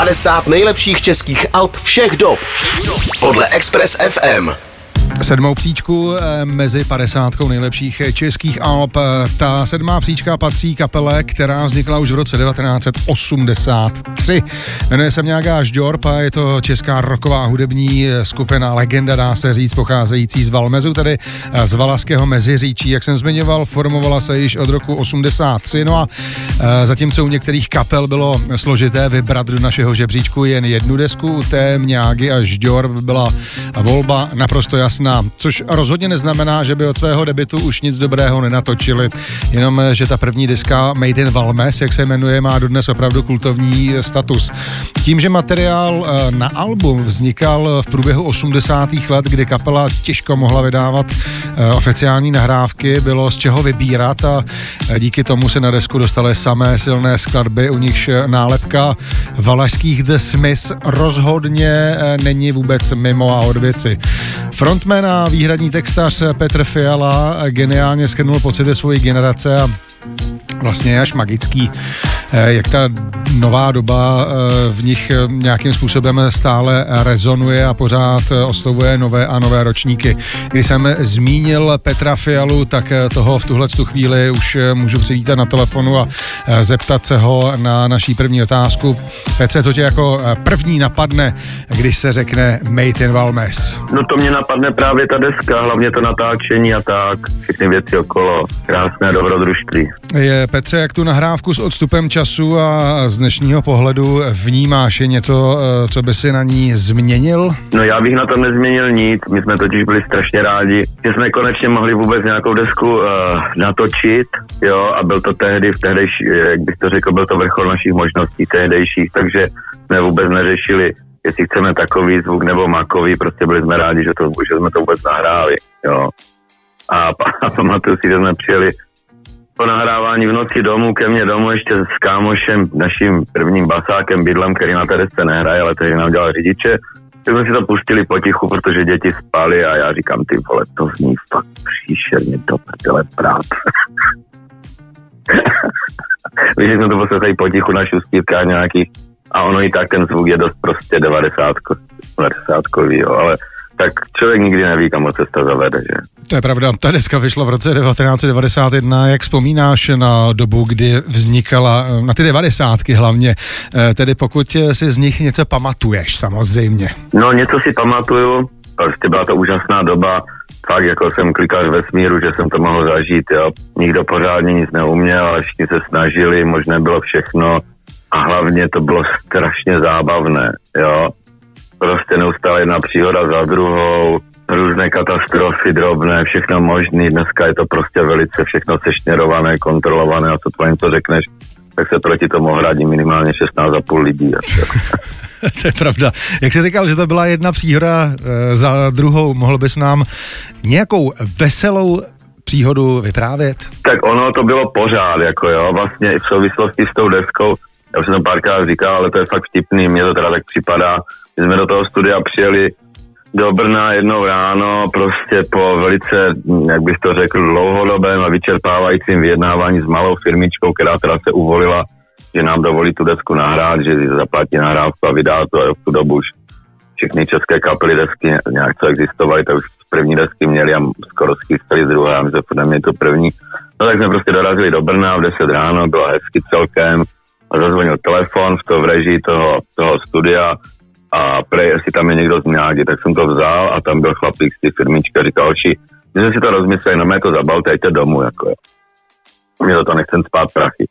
50 nejlepších českých alb všech dob podle Express FM. Sedmou příčku eh, mezi 50 nejlepších českých alb. Ta sedmá příčka patří kapele, která vznikla už v roce 1983. Jmenuje se nějaká Žďorp a je to česká roková hudební skupina, legenda dá se říct, pocházející z Valmezu, tedy eh, z Valaského meziříčí. Jak jsem zmiňoval, formovala se již od roku 83. No a eh, zatímco u některých kapel bylo složité vybrat do našeho žebříčku jen jednu desku, u té Mňágy a Žďorb byla volba naprosto jasná jasná, což rozhodně neznamená, že by od svého debitu už nic dobrého nenatočili, jenom že ta první diska Made in Valmes, jak se jmenuje, má dodnes opravdu kultovní status. Tím, že materiál eh, na album vznikal v průběhu 80. let, kdy kapela těžko mohla vydávat eh, oficiální nahrávky, bylo z čeho vybírat a eh, díky tomu se na desku dostaly samé silné skladby, u nichž nálepka valašských The Smiths rozhodně není vůbec mimo a od věci. Frontman a výhradní textař Petr Fiala geniálně schrnul pocity svojí generace a vlastně až magický, jak ta nová doba eh, v nich eh, nějakým způsobem stále rezonuje a pořád oslovuje nové a nové ročníky. Když jsem zmínil Petra Fialu, tak toho v tuhle tu chvíli už můžu přivítat na telefonu a zeptat se ho na naší první otázku. Petře, co tě jako první napadne, když se řekne Made in Valmes? No to mě napadne právě ta deska, hlavně to natáčení a tak, všechny věci okolo, krásné dobrodružství. Je Petře, jak tu nahrávku s odstupem času a z dnešního pohledu vnímáš? Je něco, eh, co by si na ní změnil? No já bych na tom nezměnil nic. My jsme totiž byli strašně rádi, že jsme konečně mohli vůbec nějakou desku uh, natočit, jo, a byl to tehdy, v tehdejší, jak bych to řekl, byl to vrchol našich možností tehdejších, takže jsme vůbec neřešili, jestli chceme takový zvuk nebo makový, prostě byli jsme rádi, že, to, že jsme to vůbec nahráli, jo. A, a pamatuju si, že jsme přijeli po nahrávání v noci domů ke mně domů ještě s kámošem, naším prvním basákem, bydlem, který na té desce nehraje, ale který nám dělal řidiče, tak jsme si to pustili potichu, protože děti spali a já říkám, ty vole, to zní fakt příšerně do prdele práce. Víš, jsme to poslali potichu na šustítkách nějakých a ono i tak ten zvuk je dost prostě 90 90 jo, ale tak člověk nikdy neví, kam ho cesta zavede, že? To je pravda. Ta deska vyšla v roce 1991. Jak vzpomínáš na dobu, kdy vznikala, na ty devadesátky hlavně, eh, tedy pokud si z nich něco pamatuješ samozřejmě? No něco si pamatuju, prostě byla to úžasná doba, fakt jako jsem klikař ve smíru, že jsem to mohl zažít, jo. Nikdo pořádně nic neuměl, ale všichni se snažili, možné bylo všechno a hlavně to bylo strašně zábavné, jo prostě neustále jedna příhoda za druhou, různé katastrofy drobné, všechno možné. Dneska je to prostě velice všechno sešněrované, kontrolované a co to něco řekneš, tak se proti tomu hradí minimálně 16,5 lidí. to je pravda. Jak jsi říkal, že to byla jedna příhoda e, za druhou, mohl bys nám nějakou veselou příhodu vyprávět? Tak ono to bylo pořád, jako jo, vlastně v souvislosti s tou deskou, já už jsem to párkrát říkal, ale to je fakt vtipný, mně to teda tak připadá, my jsme do toho studia přijeli do Brna jednou ráno, prostě po velice, jak bych to řekl, dlouhodobém a vyčerpávajícím vyjednávání s malou firmičkou, která teda se uvolila, že nám dovolí tu desku nahrát, že zaplatí nahrávku a vydá to a v tu dobu už všechny české kapely desky nějak co existovaly, tak už první desky měli a skoro schystali z druhé a my podle to první. No tak jsme prostě dorazili do Brna v 10 ráno, bylo hezky celkem a zazvonil telefon v to v režii toho, toho studia a prej, jestli tam je někdo z Mňágy, tak jsem to vzal a tam byl chlapík z té firmičky a říkal, oči, jsme si to rozmysleli, no mě to zabalte, jděte domů, jako jo. Mě to, to nechcem spát prachy.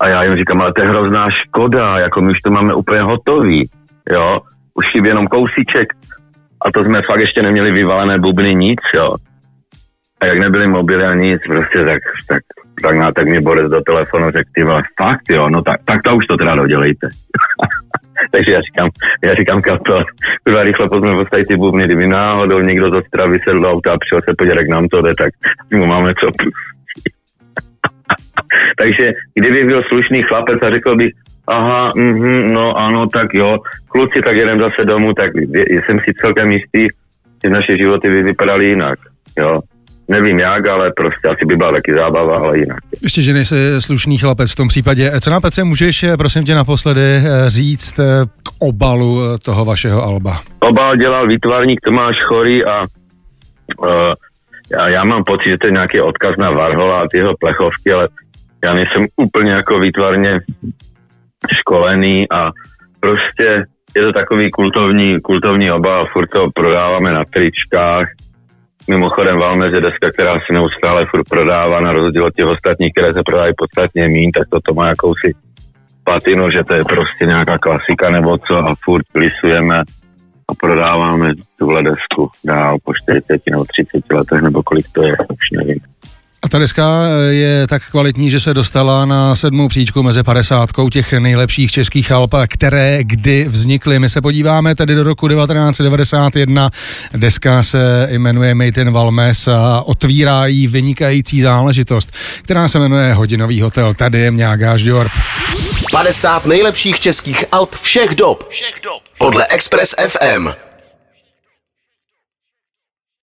A já jim říkám, ale to je hrozná škoda, jako my už to máme úplně hotový, jo, už chybí jenom kousíček a to jsme fakt ještě neměli vyvalené bubny nic, jo. A jak nebyly mobily a nic, prostě tak, tak, tak, tak, tak mi Boris do telefonu řekl, ty vole, fakt jo, no tak, tak to už to teda dodělejte. Takže já říkám, já říkám kapel, kurva rychle pozme postavit ty bubny, kdyby náhodou někdo z Ostravy sedl do auta a přišel se podívat, jak nám to jde, tak mu máme co Takže kdyby byl slušný chlapec a řekl bych, aha, mm, no ano, tak jo, kluci, tak jedem zase domů, tak jsem si celkem jistý, že naše životy by vypadaly jinak, jo. Nevím jak, ale prostě asi by byla taky zábava, ale jinak. Ještě, že nejsi slušný chlapec v tom případě. Co na Petře můžeš, prosím tě, naposledy říct k obalu toho vašeho alba? Obal dělal výtvarník Tomáš Chorý a uh, já, já mám pocit, že to je nějaký odkaz na Varhola a ty jeho plechovky, ale já nejsem úplně jako výtvarně školený a prostě je to takový kultovní, kultovní obal, furt to prodáváme na tričkách. Mimochodem Valmez je deska, která se neustále furt prodává, na rozdíl od těch ostatních, které se prodávají podstatně mín, tak to, to má jakousi patinu, že to je prostě nějaká klasika nebo co a furt lisujeme a prodáváme tuhle desku dál po 40 nebo 30 letech, nebo kolik to je, už nevím. A ta deska je tak kvalitní, že se dostala na sedmou příčku mezi padesátkou těch nejlepších českých alp, které kdy vznikly. My se podíváme tedy do roku 1991. Deska se jmenuje Made in Valmes a otvírá jí vynikající záležitost, která se jmenuje Hodinový hotel. Tady je Mňága Žďor. 50 nejlepších českých alp všech dob. Všech dob. Podle Express FM.